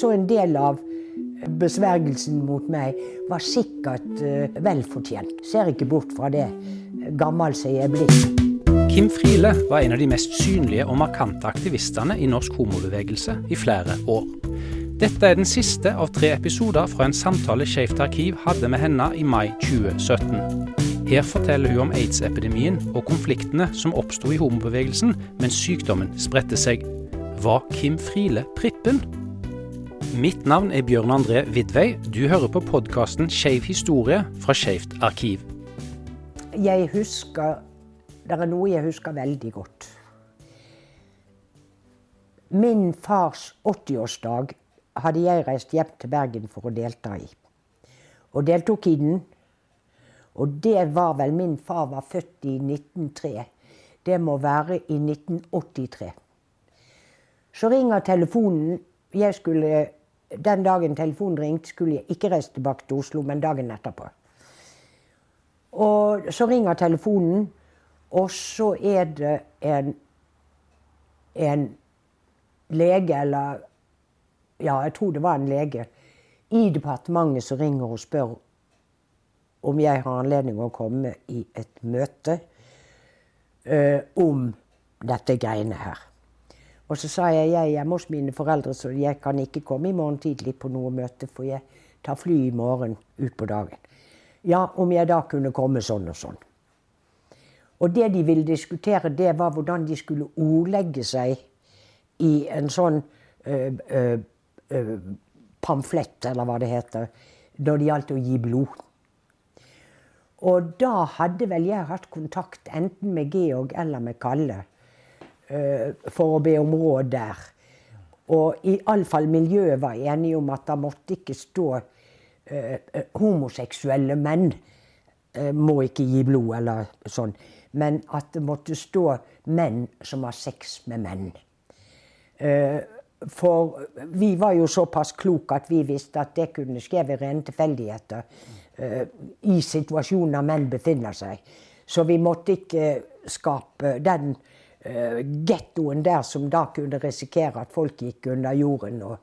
Så en del av besvergelsen mot meg var sikkert uh, vel. Ser ikke bort fra det, gammel som jeg er blitt. Kim Friele var en av de mest synlige og markante aktivistene i norsk homobevegelse i flere år. Dette er den siste av tre episoder fra en samtale Skeivt arkiv hadde med henne i mai 2017. Her forteller hun om aids-epidemien og konfliktene som oppsto i homobevegelsen mens sykdommen spredte seg. Var Kim Friele prippen? Mitt navn er Bjørn André Vidvei. Du hører på podkasten Skeiv historie fra Skeivt arkiv. Jeg husker Det er noe jeg husker veldig godt. Min fars 80-årsdag hadde jeg reist hjem til Bergen for å delta i. Og deltok i den. Og det var vel Min far var født i 1903. Det må være i 1983. Så ringer telefonen. Jeg skulle, Den dagen telefonen ringte, skulle jeg ikke reise tilbake til Oslo, men dagen etterpå. Og så ringer telefonen, og så er det en, en lege, eller Ja, jeg tror det var en lege i departementet som ringer og spør om jeg har anledning å komme i et møte uh, om dette greiene her. Og så sa jeg jeg er hjemme hos mine foreldre, så jeg kan ikke komme i morgen tidlig på noe møte, for jeg tar fly i morgen ut på dagen. Ja, om jeg da kunne komme sånn og sånn. Og det de ville diskutere, det var hvordan de skulle ordlegge seg i en sånn øh, øh, øh, pamflett, eller hva det heter, når det gjaldt å gi blod. Og da hadde vel jeg hatt kontakt enten med Georg eller med Kalle for å be om råd der. Og iallfall miljøet var enige om at det måtte ikke stå uh, homoseksuelle menn uh, må ikke gi blod, eller sånn. Men at det måtte stå menn som har sex med menn. Uh, for vi var jo såpass kloke at vi visste at det kunne skje ved rene tilfeldigheter. I situasjoner menn befinner seg. Så vi måtte ikke skape den gettoen der som da kunne risikere at folk gikk under jorden og,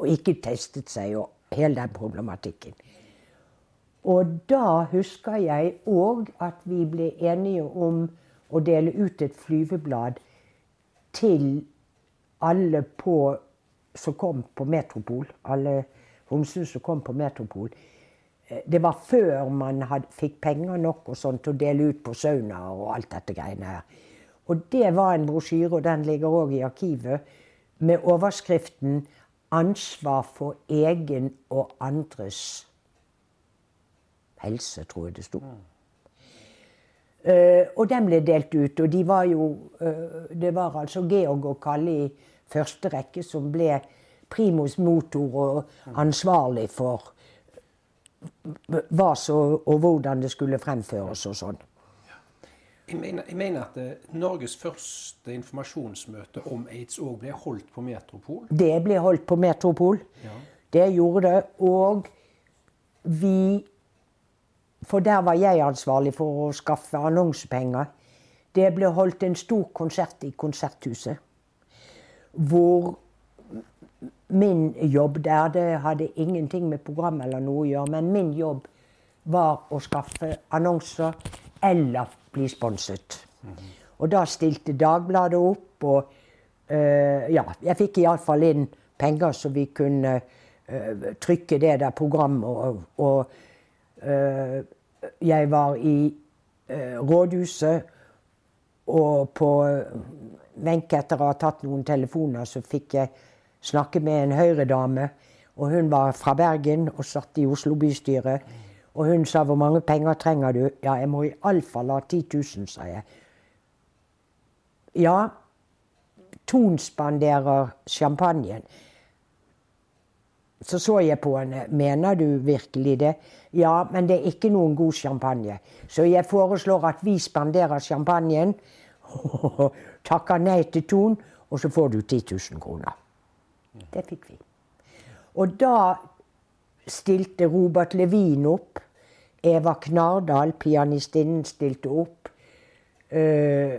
og ikke testet seg, og hele den problematikken. Og da husker jeg òg at vi ble enige om å dele ut et flyveblad til alle på, som kom på Metropol. Alle homsene som kom på Metropol. Eh, det var før man had, fikk penger nok og sånt til å dele ut på sauna og alt dette greiene her. Og det var en brosjyre, og den ligger òg i arkivet, med overskriften 'Ansvar for egen og andres helse', tror jeg det sto. Uh, og den ble delt ut. Og de var jo uh, Det var altså Georg og Kalle i første rekke som ble primus motor og ansvarlig for hva så, og hvordan det skulle fremføres og sånn. Jeg mener, jeg mener, at uh, Norges første informasjonsmøte om aids òg ble holdt på Metropol? Det ble holdt på Metropol. Ja. Det gjorde det. Og vi For der var jeg ansvarlig for å skaffe annonsepenger. Det ble holdt en stor konsert i Konserthuset. Hvor min jobb der Det hadde ingenting med program eller noe å gjøre, men min jobb var å skaffe annonser eller bli sponset. Og da stilte Dagbladet opp, og uh, ja, jeg fikk iallfall inn penger så vi kunne uh, trykke det der programmet. Og, og uh, jeg var i rådhuset, og på Wenche, etter å ha tatt noen telefoner, så fikk jeg snakke med en Høyre-dame. Og hun var fra Bergen og satt i Oslo bystyre. Og hun sa 'hvor mange penger trenger du?' 'Ja, jeg må iallfall ha 10 000', sa jeg. Ja, Ton spanderer champagnen. Så så jeg på henne. 'Mener du virkelig det?' 'Ja, men det er ikke noen god champagne.' Så jeg foreslår at vi spanderer champagnen. Takker nei til Ton, og så får du 10 000 kroner. Det fikk vi. Og da stilte Robert Levin opp. Eva Knardal, pianistinnen, stilte opp. Uh,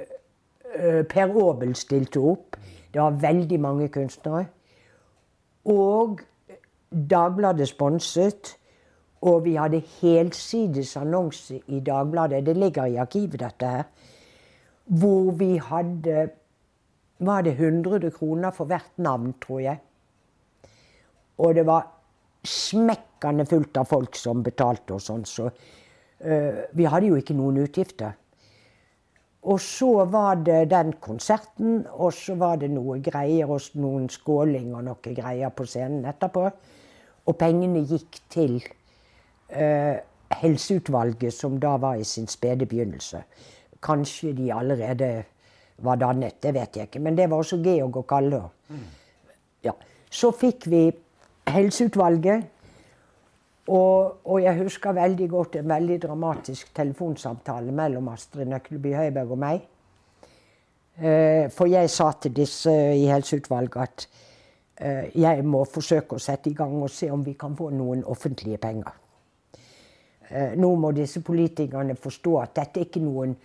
uh, per Aabel stilte opp. Det var veldig mange kunstnere. Og Dagbladet sponset. Og vi hadde helsides annonse i Dagbladet. Det ligger i arkivet, dette her. Hvor vi hadde Var det 100 kroner for hvert navn, tror jeg. Og det var smekkende fullt av folk som betalte og sånn, så uh, vi hadde jo ikke noen utgifter. Og så var det den konserten, og så var det noe greier og noen skåling og noe greier på scenen etterpå. Og pengene gikk til uh, Helseutvalget, som da var i sin spede begynnelse. Kanskje de allerede var dannet, det vet jeg ikke. Men det var også Georg og Kalle. Ja. Så fikk vi Helseutvalget. Og, og, jeg husker veldig godt en veldig dramatisk telefonsamtale mellom Astrid Nøkleby Høiberg og meg. Eh, for jeg sa til disse i Helseutvalget at eh, jeg må forsøke å sette i gang og se om vi kan få noen offentlige penger. Eh, nå må disse politikerne forstå at dette er ikke noen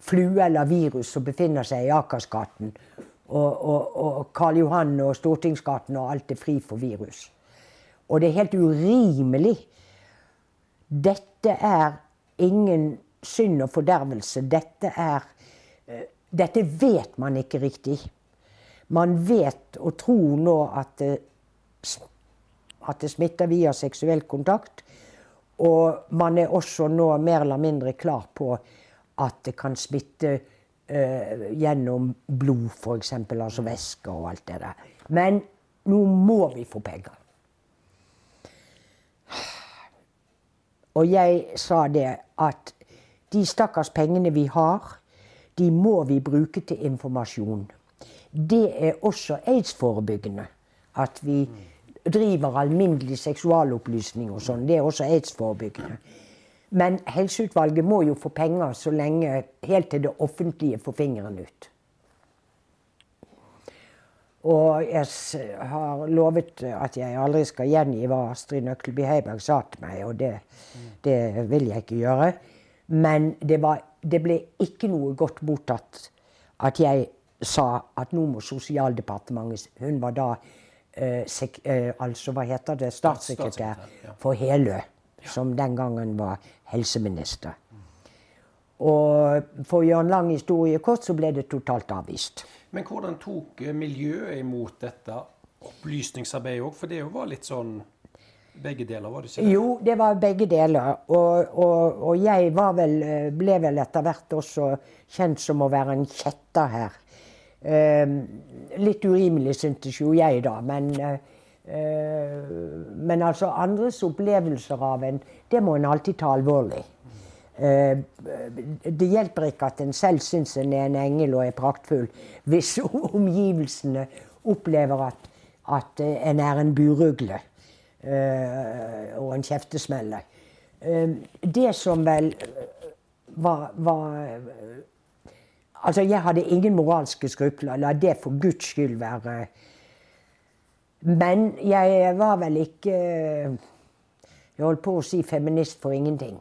flue eller virus som befinner seg i Akersgaten. Og, og, og Karl Johan og Stortingsgaten og alt er fri for virus. Og det er helt urimelig. Dette er ingen synd og fordervelse. Dette er Dette vet man ikke riktig. Man vet og tror nå at det, at det smitter via seksuell kontakt. Og man er også nå mer eller mindre klar på at det kan smitte uh, gjennom blod, f.eks. Altså væske og alt det der. Men nå må vi få penger. Og jeg sa det at de stakkars pengene vi har, de må vi bruke til informasjon. Det er også aids-forebyggende. At vi driver alminnelig seksualopplysning og sånn. Det er også aids-forebyggende. Men Helseutvalget må jo få penger så lenge helt til det offentlige får fingeren ut. Og jeg har lovet at jeg aldri skal gjengi hva Astrid Nøkleby Heiberg sa til meg, og det, det vil jeg ikke gjøre. Men det, var, det, ble ikke noe godt mottatt at jeg sa at nå må Sosialdepartementet Hun var da eh, sek, eh, altså, hva heter det, statssekretær for Helø, som den gangen var helseminister. Og for å gjøre en lang historie kort, så ble det totalt avvist. Men hvordan tok eh, miljøet imot dette opplysningsarbeidet òg? For det var litt sånn begge deler, var det ikke? Jo, det var begge deler. Og, og, og jeg vel, eh, ble vel etter hvert også kjent som å være en kjetter her. Eh, litt urimelig syntes jo jeg, da. Men, eh, men altså andres opplevelser av en, det må en alltid ta alvorlig. Eh, det hjelper ikke at en selv syns en er en engel og er praktfull, hvis omgivelsene opplever at, at en er en burugle eh, og en kjeftesmelle. Eh, det som vel var, var Altså, jeg hadde ingen moralske skrupler. La det for Guds skyld være Men jeg var vel ikke Jeg holdt på å si feminist for ingenting.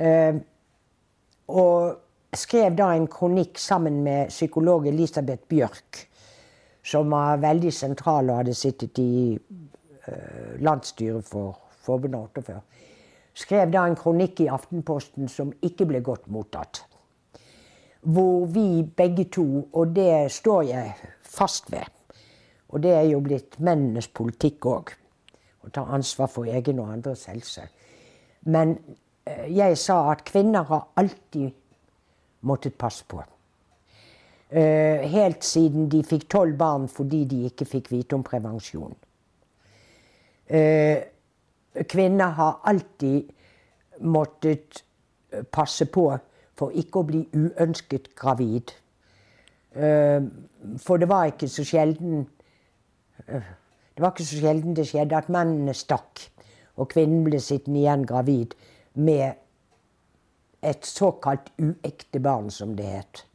Eh, og skrev da en kronikk sammen med psykolog Elisabeth Bjørk, som var veldig sentral og hadde sittet i uh, landsstyret for Forbundet 48. Skrev da en kronikk i Aftenposten som ikke ble godt mottatt. Hvor vi begge to, og det står jeg fast ved, og det er jo blitt mennenes politikk òg, å ta ansvar for egen og andres helse. Men Eh, jeg sa at kvinner har alltid måttet passe på. Eh, helt siden de fikk tolv barn fordi de ikke fikk vite om prevensjon. Eh, kvinner har alltid måttet passe på for ikke å bli uønsket gravid. For det var ikke så sjelden Det var ikke så sjelden det skjedde at mennene stakk, og kvinnen ble sittende igjen gravid med et såkalt uekte barn, som det het.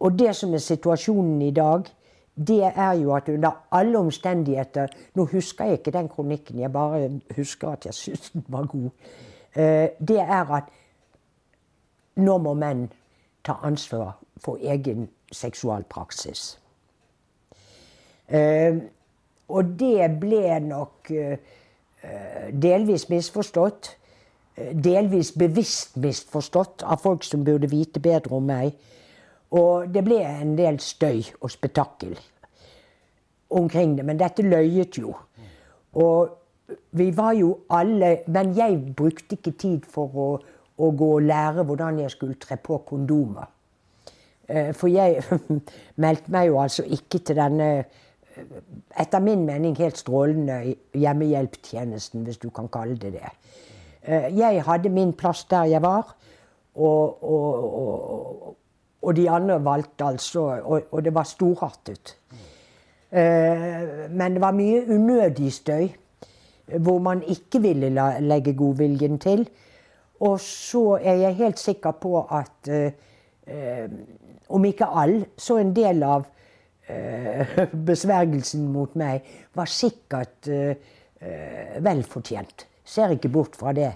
Og det som er situasjonen i dag, det er jo at under alle omstendigheter Nå husker jeg ikke den kronikken, jeg bare husker at jeg syntes den var god. Eh, det er at nå må menn ta ansvar for egen seksualpraksis. Eh, Og det ble nok uh, delvis misforstått. Delvis bevisst misforstått av folk som burde vite bedre om meg. Og det ble en del støy og spetakkel omkring det. Men dette løyet jo. Og vi var jo alle Men jeg brukte ikke tid for å, å gå og lære hvordan jeg skulle tre på kondomer. Eh, for jeg meldte meg jo altså ikke til denne etter min mening helt strålende hjemmehjelptjenesten, hvis du kan kalle det det. Eh, jeg hadde min plass der jeg var, og, og, og, og de andre valgte altså Og, det var storartet. Eh, men det var mye unødig støy hvor man ikke ville legge godviljen til. Og så er jeg helt sikker på at eh, om ikke all, så en del av besvergelsen mot meg var sikkert vel fortjent. Ser ikke bort fra det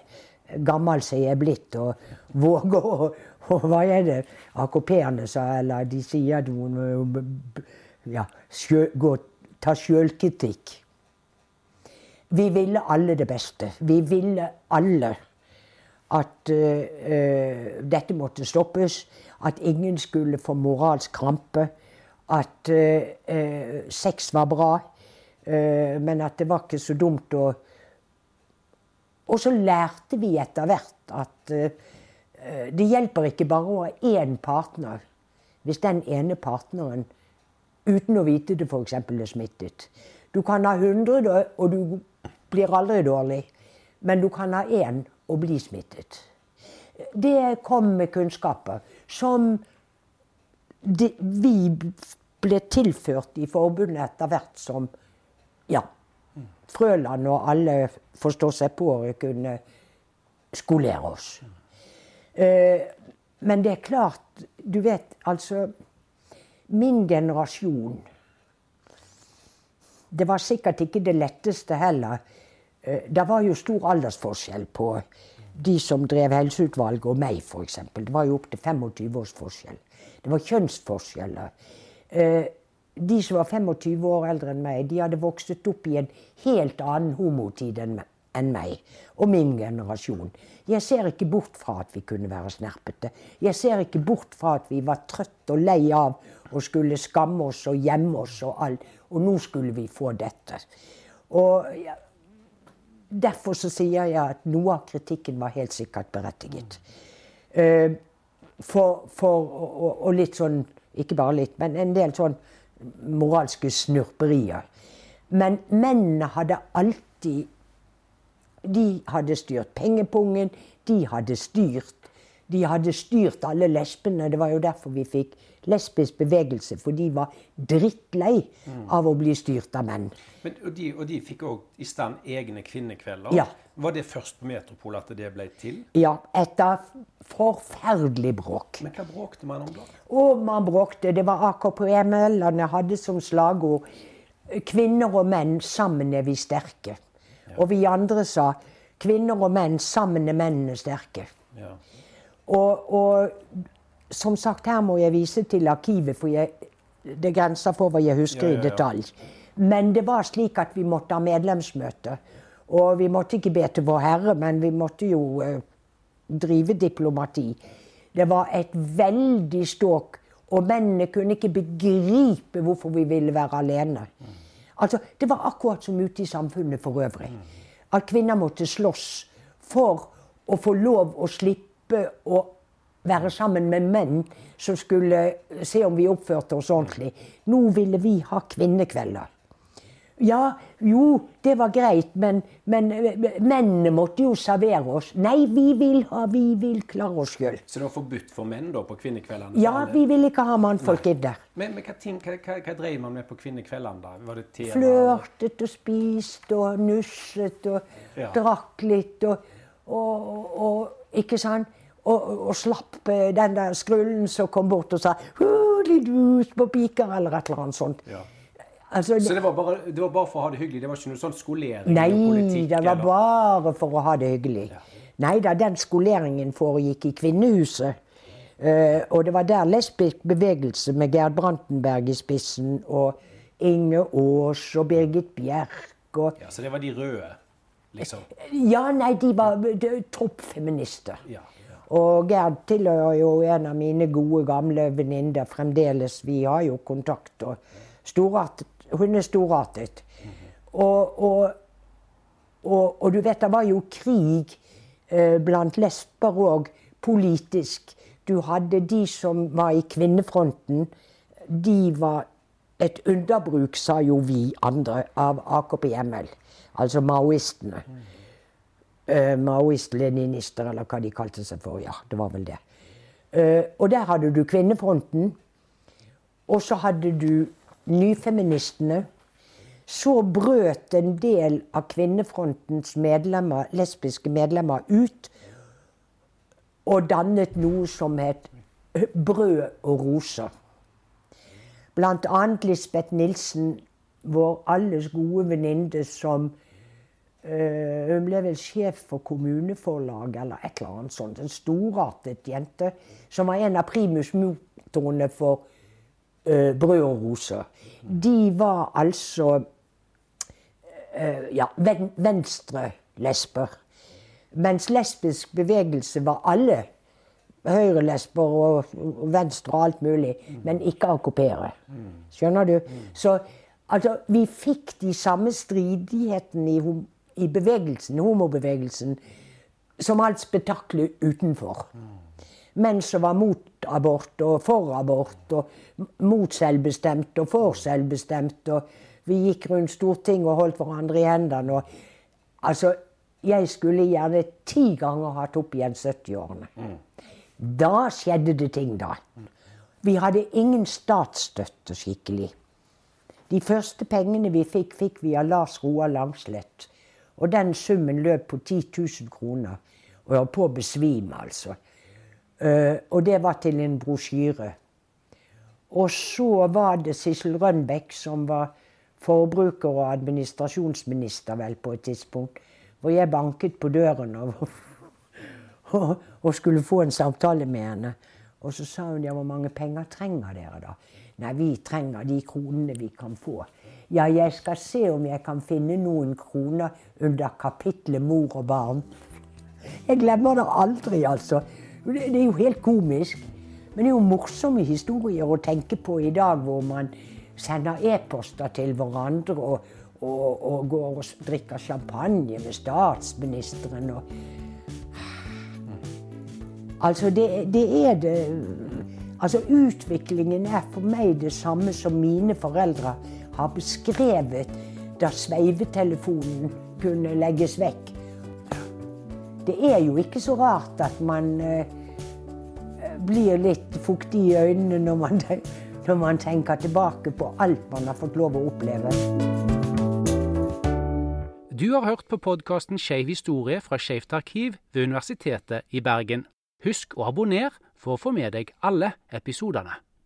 gammel som jeg er blitt, og våger å og hva er det AKP-ene sa, eller de sier at hun ja, sjø, gå, ta sjølkritikk. Vi ville alle det beste. Vi ville alle at uh, dette måtte stoppes. At ingen skulle få moralsk krampe. At uh, sex var bra. men at det var ikke så dumt å Og så lærte vi etter hvert at Eh, det hjelper ikke bare å ha én partner hvis den ene partneren uten å vite det f.eks. er smittet. Du kan ha 100, og du blir aldri dårlig. Men du kan ha én og bli smittet. Det kom med kunnskaper som vi ble tilført i forbundet etter hvert som ja, Frøland og alle forstår seg på å kunne skolere oss. Eh, men det er klart Du vet, altså Min generasjon Det var sikkert ikke det letteste heller. Eh, det var jo stor aldersforskjell på de som drev helseutvalget, og meg, f.eks. Det var jo opptil 25 års forskjell. Det var kjønnsforskjeller. Eh, de som var 25 år eldre enn meg, de hadde vokst opp i en helt annen homotid enn meg og min generasjon. Jeg ser ikke bort fra at vi kunne være snerpete. Jeg ser ikke bort fra at vi var trøtt og lei av å skulle skamme oss og gjemme oss og alt. Og nå skulle vi få dette. Og Derfor så sier jeg at noe av kritikken var helt sikkert berettiget. Uh, for, for og, og, litt sånn Ikke bare litt, men en del sånn moralske snurperier. Men mennene hadde alltid de hadde styrt pengepungen, de hadde styrt de hadde styrt alle lesbene. Det var jo derfor vi fikk lesbisk bevegelse. For de var drittlei av å bli styrt av menn. Men, og, de, og de fikk òg i stand egne kvinnekvelder. Ja. Var det først på Metropol at det ble til? Ja, etter forferdelig bråk. Men hva bråkte man om da? Og man bråkte. Det var AKP-medlemmene hadde som slagord 'Kvinner og menn, sammen er vi sterke'. Og vi andre sa kvinner og menn, sammen er mennene sterke. Ja. Og, og, som sagt, her må jeg vise til arkivet, for jeg, det er grenser for hva jeg husker ja, ja, i detalj. Men det var slik at vi måtte ha medlemsmøte. Og vi måtte ikke be til Vår Herre, men vi måtte jo uh, drive diplomati. Det var et veldig ståk, og mennene kunne ikke begripe hvorfor vi ville være alene. Altså, Det var akkurat som ute i samfunnet for øvrig. At kvinner måtte slåss for å få lov å slippe å være sammen med menn som skulle se om vi oppførte oss ordentlig. Nå ville vi ha kvinnekvelder. Ja, jo, det var greit, men, men mennene måtte jo servere oss. Nei, vi vil ha, vi vil klare oss sjøl. Så det var forbudt for menn da på kvinnekveldene? Ja, vi ville ikke ha mannfolk inn der. Men, men hva, hva, hva, hva, drev man med på kvinnekveldene, da? Var det tema? Flørtet og spiste og nusset og ja. drakk litt og, og, og Ikke sant? Og, og, slapp den der skrullen som kom bort og sa hus på piker', eller et eller annet sånt. Ja. Altså, så det var, bare, det var, bare, for å ha det hyggelig? Det var ikke noe sånn skolering? Nei, politikk, det var eller? bare for å ha det hyggelig. Ja. Nei da, den skoleringen foregikk i Kvinnehuset. Uh, og det var der lesbisk bevegelse med Gerd Brantenberg i spissen og Inge Aas og Birgit Bjerk og Ja, Så det var de røde, liksom? Ja, nei, de var de, toppfeminister. Ja. Og Gerd tilhører jo en av mine gode, gamle venninner fremdeles. Vi har jo kontakt. og storartet, Hun er storartet. Og, og, og, og du vet, det var jo krig eh, blant lesber òg, politisk. Du hadde de som var i kvinnefronten. De var et underbruk, sa jo vi andre, av AKP-ML. Altså maoistene. Uh, Maoist-leninister, eller hva de kalte seg for. Ja, det var vel det. Eh, og der hadde du kvinnefronten. Og så hadde du nyfeministene. Så brøt en del av kvinnefrontens medlemmer, lesbiske medlemmer ut og dannet noe som het Brød og roser. Blant annet Lisbeth Nilsen, vår alles gode venninne som Hun ble vel sjef for kommuneforlaget eller et eller annet sånt. En storartet jente som var en av primusmotorene for uh, Brød og roser. De var altså uh, ja, ven, venstre-lesber. Mens lesbisk bevegelse var alle høyrelesber og venstre og alt mulig, men ikke AKP-ere. Skjønner du? Så altså, vi fikk de samme stridighetene i, i bevegelsen, homobevegelsen, som alt spetakkelet utenfor. Menn som var mot abort og for abort, og mot selvbestemt og for selvbestemt. Og vi gikk rundt Stortinget og holdt hverandre i hendene. Og, altså, jeg skulle gjerne ti ganger hatt opp igjen 70-årene. Da skjedde det ting, da. Vi hadde ingen statsstøtte skikkelig. De første pengene vi fikk, fikk vi av Lars Roar Langslett. Og den summen løp på 10 000 kroner. Og jeg var på å besvime, altså. Uh, og det var til en brosjyre. Og så var det Sissel Rønbeck, som var forbruker- og administrasjonsminister vel på et tidspunkt. Hvor jeg banket på døren og, og, og skulle få en samtale med henne. Og så sa hun ja, hvor mange penger trenger dere da? Nei, vi trenger de kronene vi kan få. Ja, jeg skal se om jeg kan finne noen kroner under kapitlet mor og barn. Jeg glemmer det aldri, altså. Det, er jo helt komisk. Men det er jo morsomme historier å tenke på i dag, hvor man sender e-poster til hverandre og, og, og, går og drikker champagne med statsministeren og Altså, det, det er det Altså, utviklingen er for meg det samme som mine foreldre har beskrevet da sveivetelefonen kunne legges vekk. Det er jo ikke så rart at man eh, blir litt fuktig i øynene når man, når man tenker tilbake på alt man har fått lov å oppleve. Du har hørt på podkasten Skeiv historie fra Skeivt arkiv ved Universitetet i Bergen. Husk å abonnere for å få med deg alle episodene.